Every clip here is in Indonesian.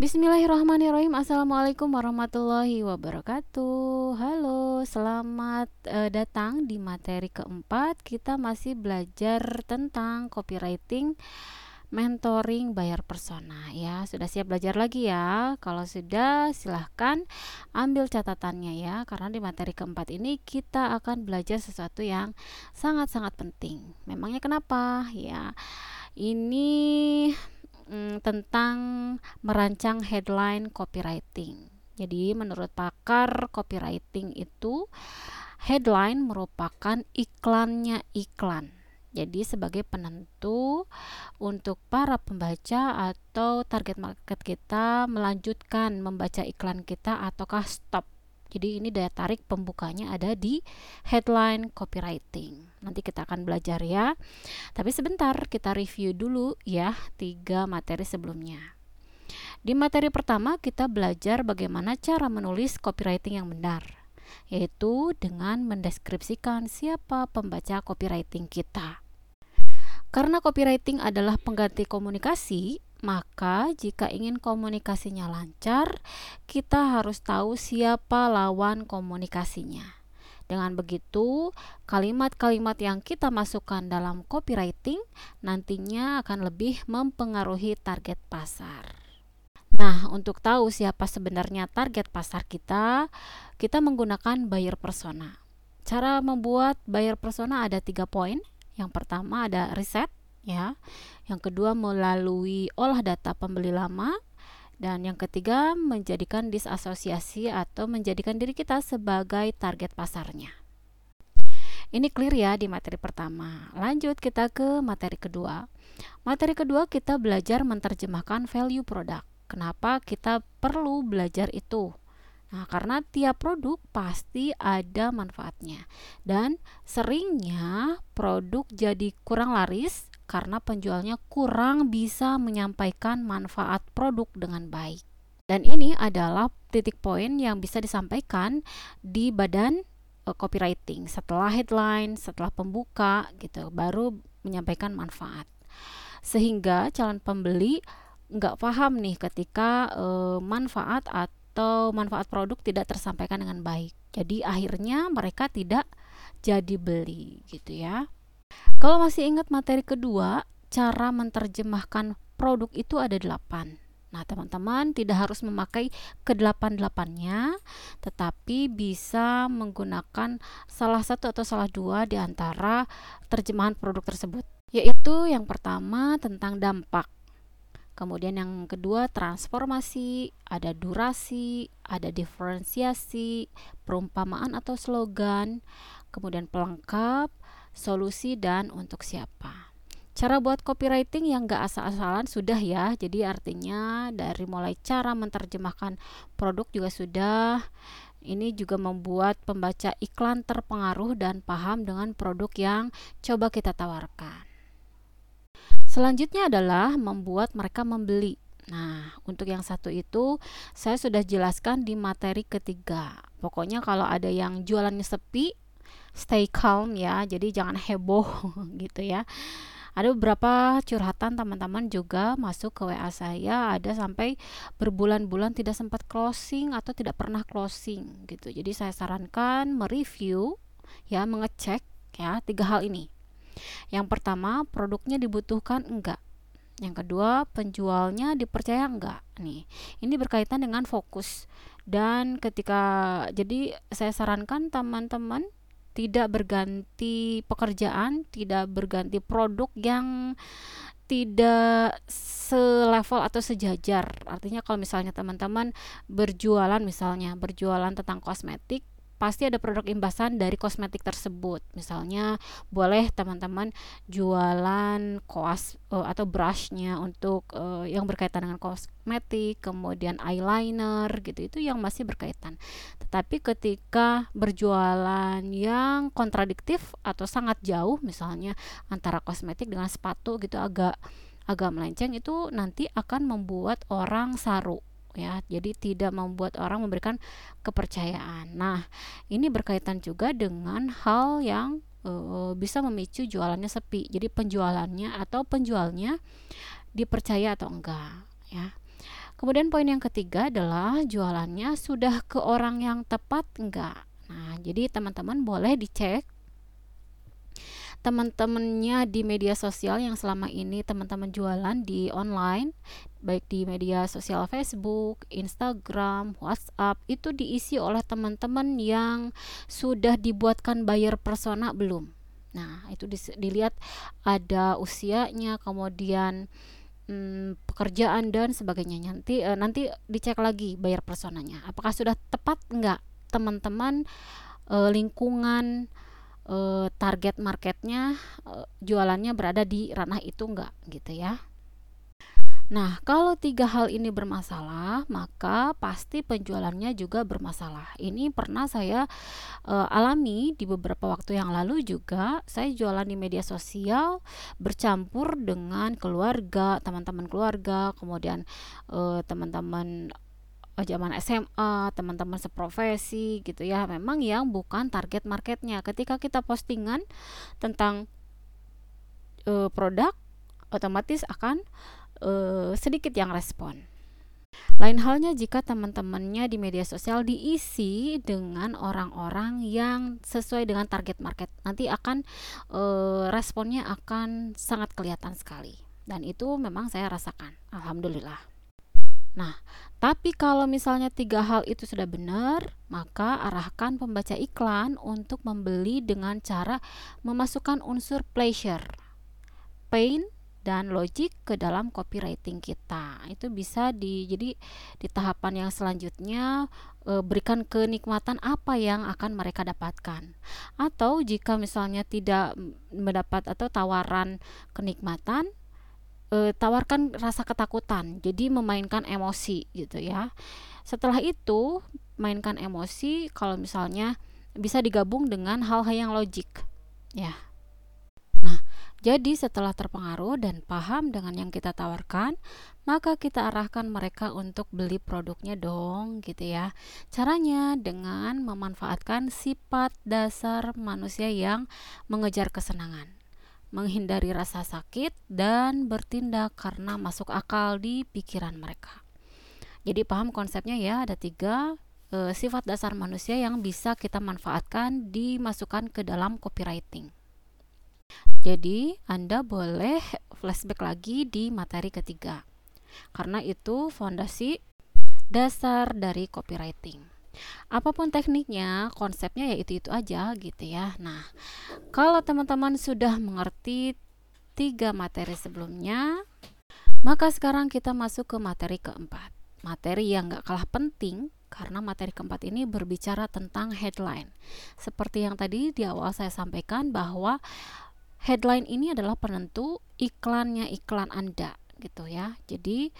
Bismillahirrahmanirrahim. Assalamualaikum warahmatullahi wabarakatuh. Halo selamat uh, datang di materi keempat. Kita masih belajar tentang copywriting mentoring bayar persona. Ya sudah siap belajar lagi ya? Kalau sudah silahkan ambil catatannya ya karena di materi keempat ini kita akan belajar sesuatu yang sangat-sangat penting. Memangnya kenapa? Ya ini mm, tentang merancang headline copywriting. Jadi menurut pakar copywriting itu headline merupakan iklannya iklan. Jadi sebagai penentu untuk para pembaca atau target market kita melanjutkan membaca iklan kita ataukah stop jadi ini daya tarik pembukanya ada di headline copywriting. Nanti kita akan belajar ya. Tapi sebentar kita review dulu ya tiga materi sebelumnya. Di materi pertama kita belajar bagaimana cara menulis copywriting yang benar, yaitu dengan mendeskripsikan siapa pembaca copywriting kita. Karena copywriting adalah pengganti komunikasi, maka, jika ingin komunikasinya lancar, kita harus tahu siapa lawan komunikasinya. Dengan begitu, kalimat-kalimat yang kita masukkan dalam copywriting nantinya akan lebih mempengaruhi target pasar. Nah, untuk tahu siapa sebenarnya target pasar kita, kita menggunakan buyer persona. Cara membuat buyer persona ada tiga poin. Yang pertama ada riset, ya. Yang kedua melalui olah data pembeli lama dan yang ketiga menjadikan disasosiasi atau menjadikan diri kita sebagai target pasarnya. Ini clear ya di materi pertama. Lanjut kita ke materi kedua. Materi kedua kita belajar menerjemahkan value produk. Kenapa kita perlu belajar itu? Nah, karena tiap produk pasti ada manfaatnya. Dan seringnya produk jadi kurang laris karena penjualnya kurang bisa menyampaikan manfaat produk dengan baik. Dan ini adalah titik poin yang bisa disampaikan di badan uh, copywriting setelah headline, setelah pembuka gitu, baru menyampaikan manfaat. Sehingga calon pembeli nggak paham nih ketika uh, manfaat atau manfaat produk tidak tersampaikan dengan baik. Jadi akhirnya mereka tidak jadi beli gitu ya. Kalau masih ingat materi kedua, cara menerjemahkan produk itu ada delapan. Nah, teman-teman tidak harus memakai kedelapan-delapannya, tetapi bisa menggunakan salah satu atau salah dua di antara terjemahan produk tersebut. Yaitu yang pertama tentang dampak. Kemudian yang kedua transformasi, ada durasi, ada diferensiasi, perumpamaan atau slogan, kemudian pelengkap, solusi dan untuk siapa. Cara buat copywriting yang gak asal-asalan sudah ya. Jadi artinya dari mulai cara menerjemahkan produk juga sudah. Ini juga membuat pembaca iklan terpengaruh dan paham dengan produk yang coba kita tawarkan. Selanjutnya adalah membuat mereka membeli. Nah, untuk yang satu itu saya sudah jelaskan di materi ketiga. Pokoknya kalau ada yang jualannya sepi, stay calm ya jadi jangan heboh gitu ya. Ada beberapa curhatan teman-teman juga masuk ke WA saya ada sampai berbulan-bulan tidak sempat closing atau tidak pernah closing gitu. Jadi saya sarankan mereview ya mengecek ya tiga hal ini. Yang pertama produknya dibutuhkan enggak? Yang kedua penjualnya dipercaya enggak? Nih ini berkaitan dengan fokus. Dan ketika jadi saya sarankan teman-teman tidak berganti pekerjaan, tidak berganti produk yang tidak selevel atau sejajar. Artinya kalau misalnya teman-teman berjualan misalnya berjualan tentang kosmetik, pasti ada produk imbasan dari kosmetik tersebut. Misalnya boleh teman-teman jualan koas uh, atau brushnya untuk uh, yang berkaitan dengan kosmetik, kemudian eyeliner gitu itu yang masih berkaitan. Tetapi ketika berjualan yang kontradiktif atau sangat jauh misalnya antara kosmetik dengan sepatu gitu agak agak melenceng itu nanti akan membuat orang saru ya. Jadi tidak membuat orang memberikan kepercayaan. Nah ini berkaitan juga dengan hal yang uh, bisa memicu jualannya sepi. Jadi penjualannya atau penjualnya dipercaya atau enggak ya. Kemudian poin yang ketiga adalah jualannya sudah ke orang yang tepat enggak. Nah, jadi teman-teman boleh dicek teman-temannya di media sosial yang selama ini teman-teman jualan di online baik di media sosial Facebook, Instagram, WhatsApp itu diisi oleh teman-teman yang sudah dibuatkan buyer persona belum. Nah, itu dilihat ada usianya, kemudian hmm, pekerjaan dan sebagainya. Nanti uh, nanti dicek lagi buyer personanya. Apakah sudah tepat enggak teman-teman uh, lingkungan uh, target marketnya uh, jualannya berada di ranah itu enggak gitu ya. Nah, kalau tiga hal ini bermasalah, maka pasti penjualannya juga bermasalah. Ini pernah saya uh, alami di beberapa waktu yang lalu juga. Saya jualan di media sosial bercampur dengan keluarga, teman-teman keluarga, kemudian teman-teman zaman SMA, teman-teman seprofesi gitu ya, memang yang bukan target marketnya. Ketika kita postingan tentang e, produk, otomatis akan e, sedikit yang respon. Lain halnya jika teman-temannya di media sosial diisi dengan orang-orang yang sesuai dengan target market, nanti akan e, responnya akan sangat kelihatan sekali. Dan itu memang saya rasakan, alhamdulillah. Nah, tapi kalau misalnya tiga hal itu sudah benar, maka arahkan pembaca iklan untuk membeli dengan cara memasukkan unsur pleasure, pain, dan logic ke dalam copywriting kita. Itu bisa di jadi di tahapan yang selanjutnya e, berikan kenikmatan apa yang akan mereka dapatkan. Atau jika misalnya tidak mendapat atau tawaran kenikmatan, e, tawarkan rasa ketakutan jadi memainkan emosi gitu ya setelah itu mainkan emosi kalau misalnya bisa digabung dengan hal-hal yang logik ya jadi setelah terpengaruh dan paham dengan yang kita tawarkan maka kita arahkan mereka untuk beli produknya dong gitu ya caranya dengan memanfaatkan sifat dasar manusia yang mengejar kesenangan menghindari rasa sakit, dan bertindak karena masuk akal di pikiran mereka. Jadi paham konsepnya ya, ada tiga e, sifat dasar manusia yang bisa kita manfaatkan dimasukkan ke dalam copywriting. Jadi Anda boleh flashback lagi di materi ketiga, karena itu fondasi dasar dari copywriting. Apa pun tekniknya konsepnya ya itu itu aja gitu ya. Nah kalau teman-teman sudah mengerti tiga materi sebelumnya maka sekarang kita masuk ke materi keempat. Materi yang gak kalah penting karena materi keempat ini berbicara tentang headline. Seperti yang tadi di awal saya sampaikan bahwa headline ini adalah penentu iklannya iklan Anda gitu ya jadi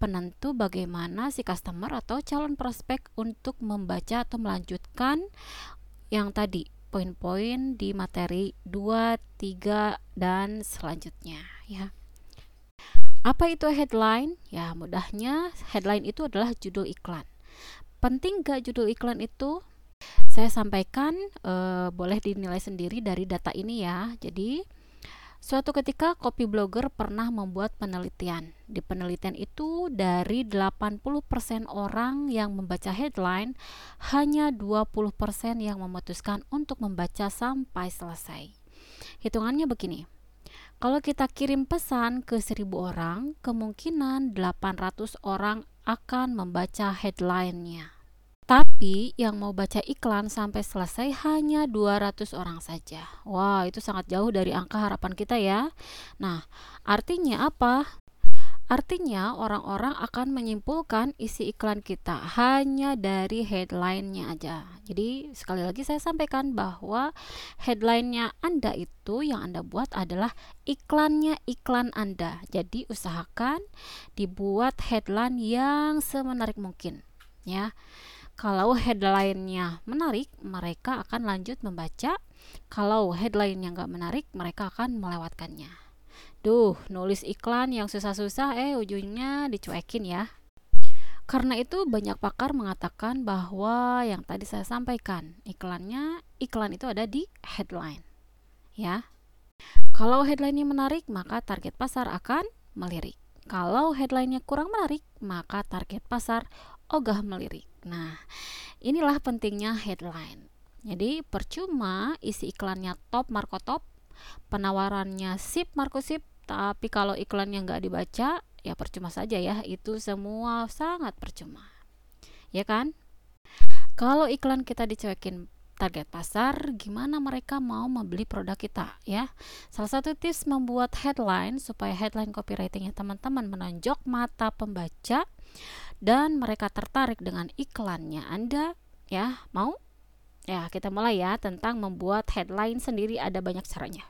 penentu bagaimana si customer atau calon prospek untuk membaca atau melanjutkan yang tadi poin-poin di materi 2, 3 dan selanjutnya ya. Apa itu headline? Ya, mudahnya headline itu adalah judul iklan. Penting gak judul iklan itu? Saya sampaikan eh, boleh dinilai sendiri dari data ini ya. Jadi Suatu ketika copy blogger pernah membuat penelitian. Di penelitian itu dari 80% orang yang membaca headline, hanya 20% yang memutuskan untuk membaca sampai selesai. Hitungannya begini. Kalau kita kirim pesan ke 1000 orang, kemungkinan 800 orang akan membaca headline-nya. Tapi yang mau baca iklan sampai selesai hanya 200 orang saja. Wah, itu sangat jauh dari angka harapan kita ya. Nah, artinya apa? Artinya orang-orang akan menyimpulkan isi iklan kita hanya dari headline-nya aja. Jadi sekali lagi saya sampaikan bahwa headline-nya Anda itu yang Anda buat adalah iklannya iklan Anda. Jadi usahakan dibuat headline yang semenarik mungkin ya. Kalau headline-nya menarik, mereka akan lanjut membaca. Kalau headline-nya nggak menarik, mereka akan melewatkannya. Duh, nulis iklan yang susah-susah, eh ujungnya dicuekin ya. Karena itu banyak pakar mengatakan bahwa yang tadi saya sampaikan, iklannya iklan itu ada di headline. Ya. Kalau headline-nya menarik, maka target pasar akan melirik. Kalau headline-nya kurang menarik, maka target pasar ogah melirik. Nah, inilah pentingnya headline. Jadi, percuma isi iklannya top marko top, penawarannya sip marko sip, tapi kalau iklannya nggak dibaca, ya percuma saja ya. Itu semua sangat percuma. Ya kan? Kalau iklan kita dicuekin target pasar, gimana mereka mau membeli produk kita ya. Salah satu tips membuat headline supaya headline copywritingnya teman-teman menonjok mata pembaca dan mereka tertarik dengan iklannya. Anda ya mau? Ya, kita mulai ya tentang membuat headline sendiri ada banyak caranya.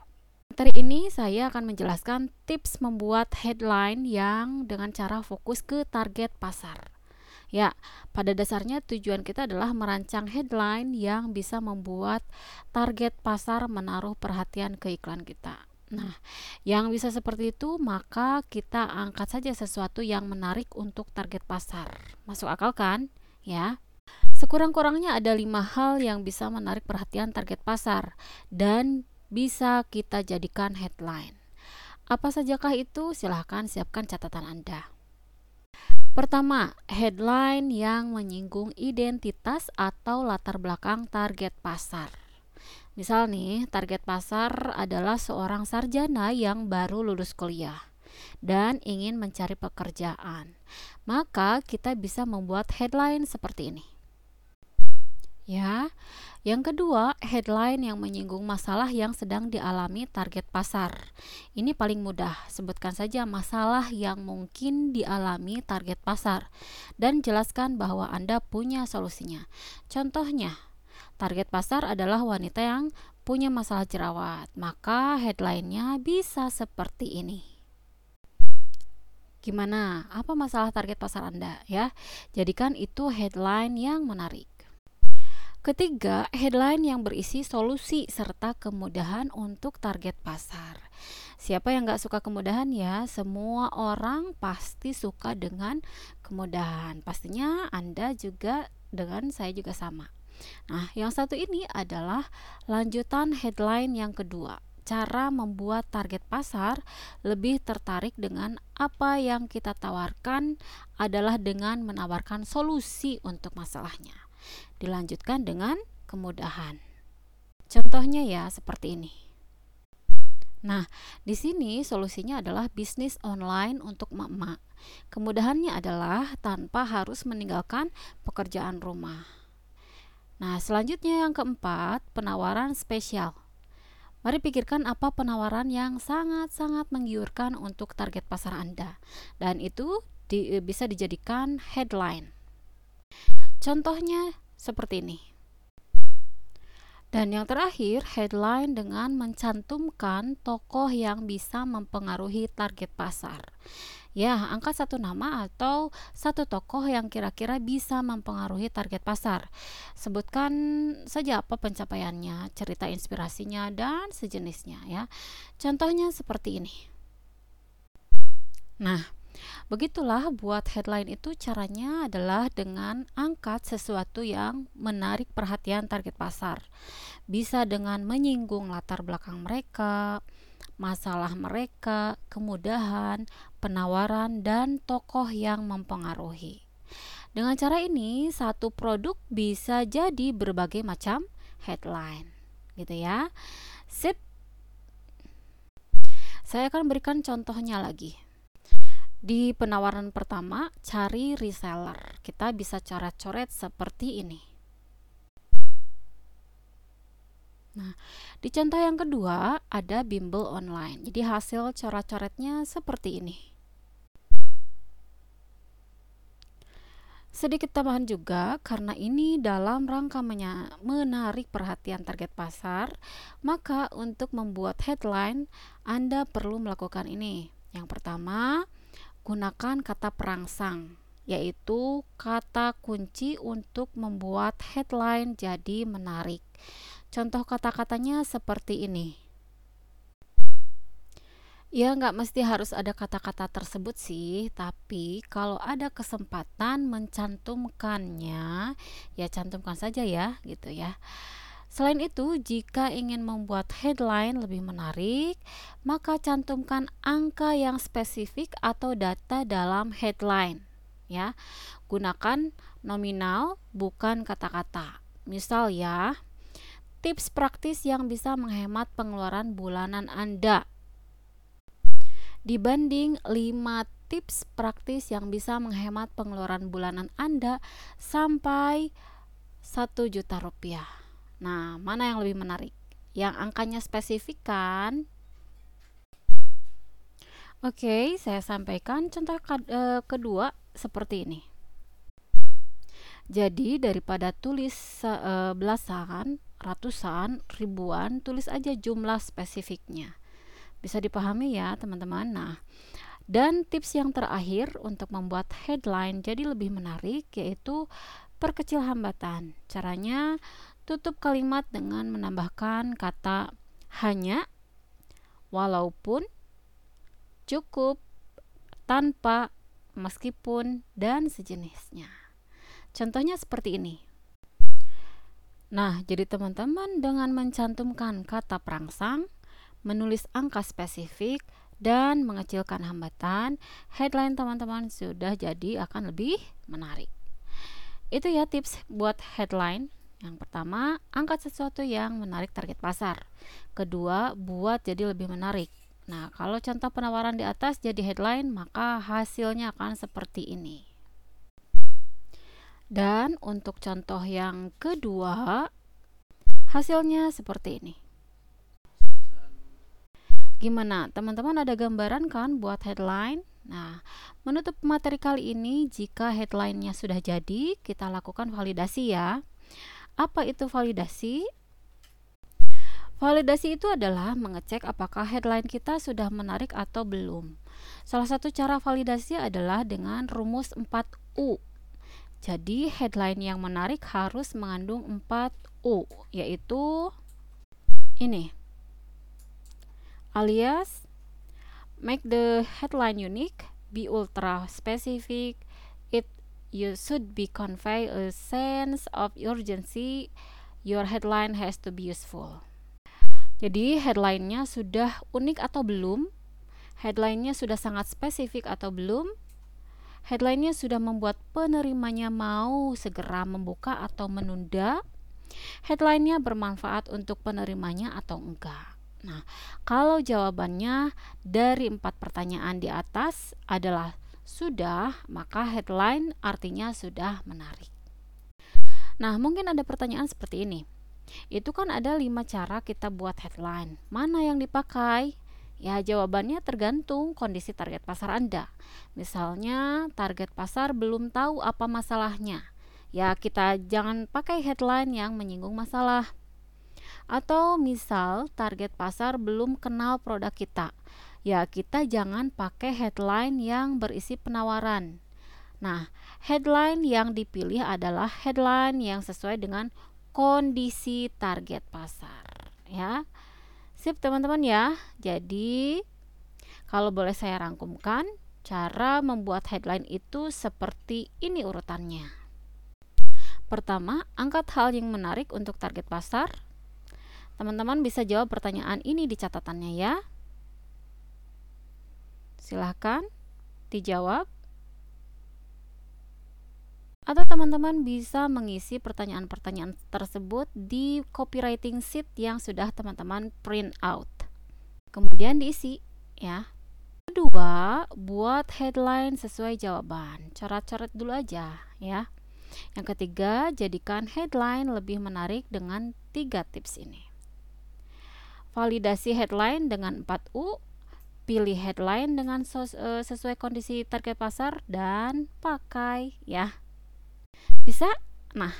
Materi ini saya akan menjelaskan tips membuat headline yang dengan cara fokus ke target pasar. Ya, pada dasarnya tujuan kita adalah merancang headline yang bisa membuat target pasar menaruh perhatian ke iklan kita. Nah, yang bisa seperti itu, maka kita angkat saja sesuatu yang menarik untuk target pasar. Masuk akal kan? Ya. Sekurang-kurangnya ada lima hal yang bisa menarik perhatian target pasar dan bisa kita jadikan headline. Apa sajakah itu? Silahkan siapkan catatan Anda. Pertama, headline yang menyinggung identitas atau latar belakang target pasar. Misal nih, target pasar adalah seorang sarjana yang baru lulus kuliah dan ingin mencari pekerjaan. Maka kita bisa membuat headline seperti ini. Ya, yang kedua, headline yang menyinggung masalah yang sedang dialami target pasar. Ini paling mudah, sebutkan saja masalah yang mungkin dialami target pasar dan jelaskan bahwa Anda punya solusinya. Contohnya, target pasar adalah wanita yang punya masalah jerawat, maka headline-nya bisa seperti ini gimana apa masalah target pasar Anda ya jadikan itu headline yang menarik Ketiga, headline yang berisi solusi serta kemudahan untuk target pasar. Siapa yang gak suka kemudahan ya? Semua orang pasti suka dengan kemudahan. Pastinya Anda juga dengan saya juga sama. Nah, yang satu ini adalah lanjutan headline yang kedua. Cara membuat target pasar lebih tertarik dengan apa yang kita tawarkan adalah dengan menawarkan solusi untuk masalahnya. Dilanjutkan dengan kemudahan. Contohnya ya seperti ini. Nah, di sini solusinya adalah bisnis online untuk emak-emak. Kemudahannya adalah tanpa harus meninggalkan pekerjaan rumah. Nah, selanjutnya yang keempat, penawaran spesial. Mari pikirkan apa penawaran yang sangat-sangat menggiurkan untuk target pasar Anda. Dan itu di, bisa dijadikan headline. Contohnya seperti ini. Dan yang terakhir, headline dengan mencantumkan tokoh yang bisa mempengaruhi target pasar. Ya, angkat satu nama atau satu tokoh yang kira-kira bisa mempengaruhi target pasar. Sebutkan saja apa pencapaiannya, cerita inspirasinya, dan sejenisnya ya. Contohnya seperti ini. Nah, Begitulah buat headline itu caranya adalah dengan angkat sesuatu yang menarik perhatian target pasar. Bisa dengan menyinggung latar belakang mereka, masalah mereka, kemudahan, penawaran, dan tokoh yang mempengaruhi. Dengan cara ini, satu produk bisa jadi berbagai macam headline. Gitu ya. Sip. Saya akan berikan contohnya lagi. Di penawaran pertama, cari reseller. Kita bisa coret-coret seperti ini. Nah, di contoh yang kedua ada bimbel online. Jadi hasil coret-coretnya seperti ini. Sedikit tambahan juga, karena ini dalam rangka menarik perhatian target pasar, maka untuk membuat headline, Anda perlu melakukan ini. Yang pertama, gunakan kata perangsang, yaitu kata kunci untuk membuat headline jadi menarik. Contoh kata-katanya seperti ini. Ya, nggak mesti harus ada kata-kata tersebut sih, tapi kalau ada kesempatan mencantumkannya, ya cantumkan saja ya, gitu ya. Selain itu, jika ingin membuat headline lebih menarik, maka cantumkan angka yang spesifik atau data dalam headline. Ya, gunakan nominal bukan kata-kata. Misal ya, tips praktis yang bisa menghemat pengeluaran bulanan Anda. Dibanding 5 tips praktis yang bisa menghemat pengeluaran bulanan Anda sampai 1 juta rupiah. Nah, mana yang lebih menarik? Yang angkanya spesifik kan? Oke, saya sampaikan contoh eh, kedua seperti ini. Jadi daripada tulis uh, belasan, ratusan, ribuan, tulis aja jumlah spesifiknya. Bisa dipahami ya, teman-teman. Nah, dan tips yang terakhir untuk membuat headline jadi lebih menarik yaitu perkecil hambatan. Caranya tutup kalimat dengan menambahkan kata hanya, walaupun, cukup, tanpa, meskipun, dan sejenisnya. Contohnya seperti ini. Nah, jadi teman-teman dengan mencantumkan kata perangsang, menulis angka spesifik, dan mengecilkan hambatan, headline teman-teman sudah jadi akan lebih menarik. Itu ya tips buat headline. Yang pertama, angkat sesuatu yang menarik target pasar. Kedua, buat jadi lebih menarik. Nah, kalau contoh penawaran di atas jadi headline, maka hasilnya akan seperti ini. Dan untuk contoh yang kedua, hasilnya seperti ini. Gimana? Teman-teman ada gambaran kan buat headline? Nah, menutup materi kali ini, jika headline-nya sudah jadi, kita lakukan validasi ya. Apa itu validasi? Validasi itu adalah mengecek apakah headline kita sudah menarik atau belum. Salah satu cara validasi adalah dengan rumus 4U jadi headline yang menarik harus mengandung 4 U, yaitu ini. Alias make the headline unique, be ultra specific, it you should be convey a sense of urgency, your headline has to be useful. Jadi headline-nya sudah unik atau belum? Headline-nya sudah sangat spesifik atau belum? Headline-nya sudah membuat penerimanya mau segera membuka atau menunda. Headline-nya bermanfaat untuk penerimanya atau enggak. Nah, kalau jawabannya dari empat pertanyaan di atas adalah sudah, maka headline artinya sudah menarik. Nah, mungkin ada pertanyaan seperti ini. Itu kan ada lima cara kita buat headline. Mana yang dipakai? Ya, jawabannya tergantung kondisi target pasar Anda. Misalnya, target pasar belum tahu apa masalahnya. Ya, kita jangan pakai headline yang menyinggung masalah. Atau misal target pasar belum kenal produk kita. Ya, kita jangan pakai headline yang berisi penawaran. Nah, headline yang dipilih adalah headline yang sesuai dengan kondisi target pasar, ya. Sip teman-teman ya. Jadi kalau boleh saya rangkumkan, cara membuat headline itu seperti ini urutannya. Pertama, angkat hal yang menarik untuk target pasar. Teman-teman bisa jawab pertanyaan ini di catatannya ya. Silahkan dijawab atau teman-teman bisa mengisi pertanyaan-pertanyaan tersebut di copywriting sheet yang sudah teman-teman print out. Kemudian diisi ya. Kedua, buat headline sesuai jawaban. Coret-coret dulu aja ya. Yang ketiga, jadikan headline lebih menarik dengan tiga tips ini. Validasi headline dengan 4U, pilih headline dengan eh, sesuai kondisi target pasar dan pakai ya bisa? Nah,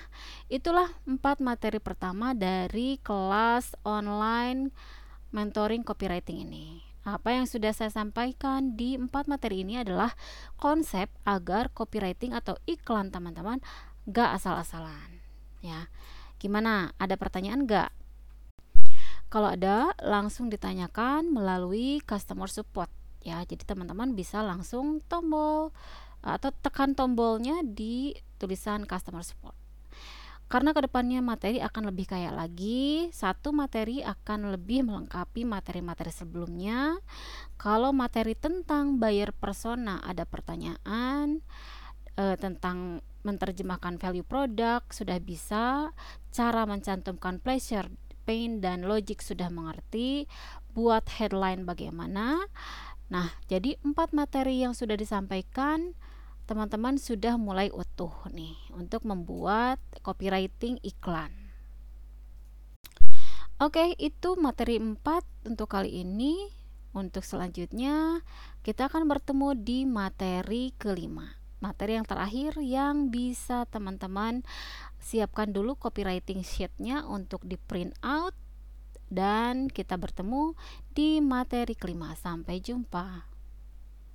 itulah empat materi pertama dari kelas online mentoring copywriting ini. Apa yang sudah saya sampaikan di empat materi ini adalah konsep agar copywriting atau iklan teman-teman gak asal-asalan. Ya, gimana? Ada pertanyaan gak? Kalau ada, langsung ditanyakan melalui customer support. Ya, jadi teman-teman bisa langsung tombol atau tekan tombolnya di tulisan customer support. karena ke depannya materi akan lebih kaya lagi satu materi akan lebih melengkapi materi-materi sebelumnya kalau materi tentang buyer persona ada pertanyaan uh, tentang menerjemahkan value product sudah bisa cara mencantumkan pleasure pain dan logic sudah mengerti buat headline bagaimana nah jadi empat materi yang sudah disampaikan teman-teman sudah mulai utuh nih untuk membuat copywriting iklan. Oke, itu materi 4 untuk kali ini. Untuk selanjutnya, kita akan bertemu di materi kelima. Materi yang terakhir yang bisa teman-teman siapkan dulu copywriting sheetnya untuk di print out dan kita bertemu di materi kelima. Sampai jumpa.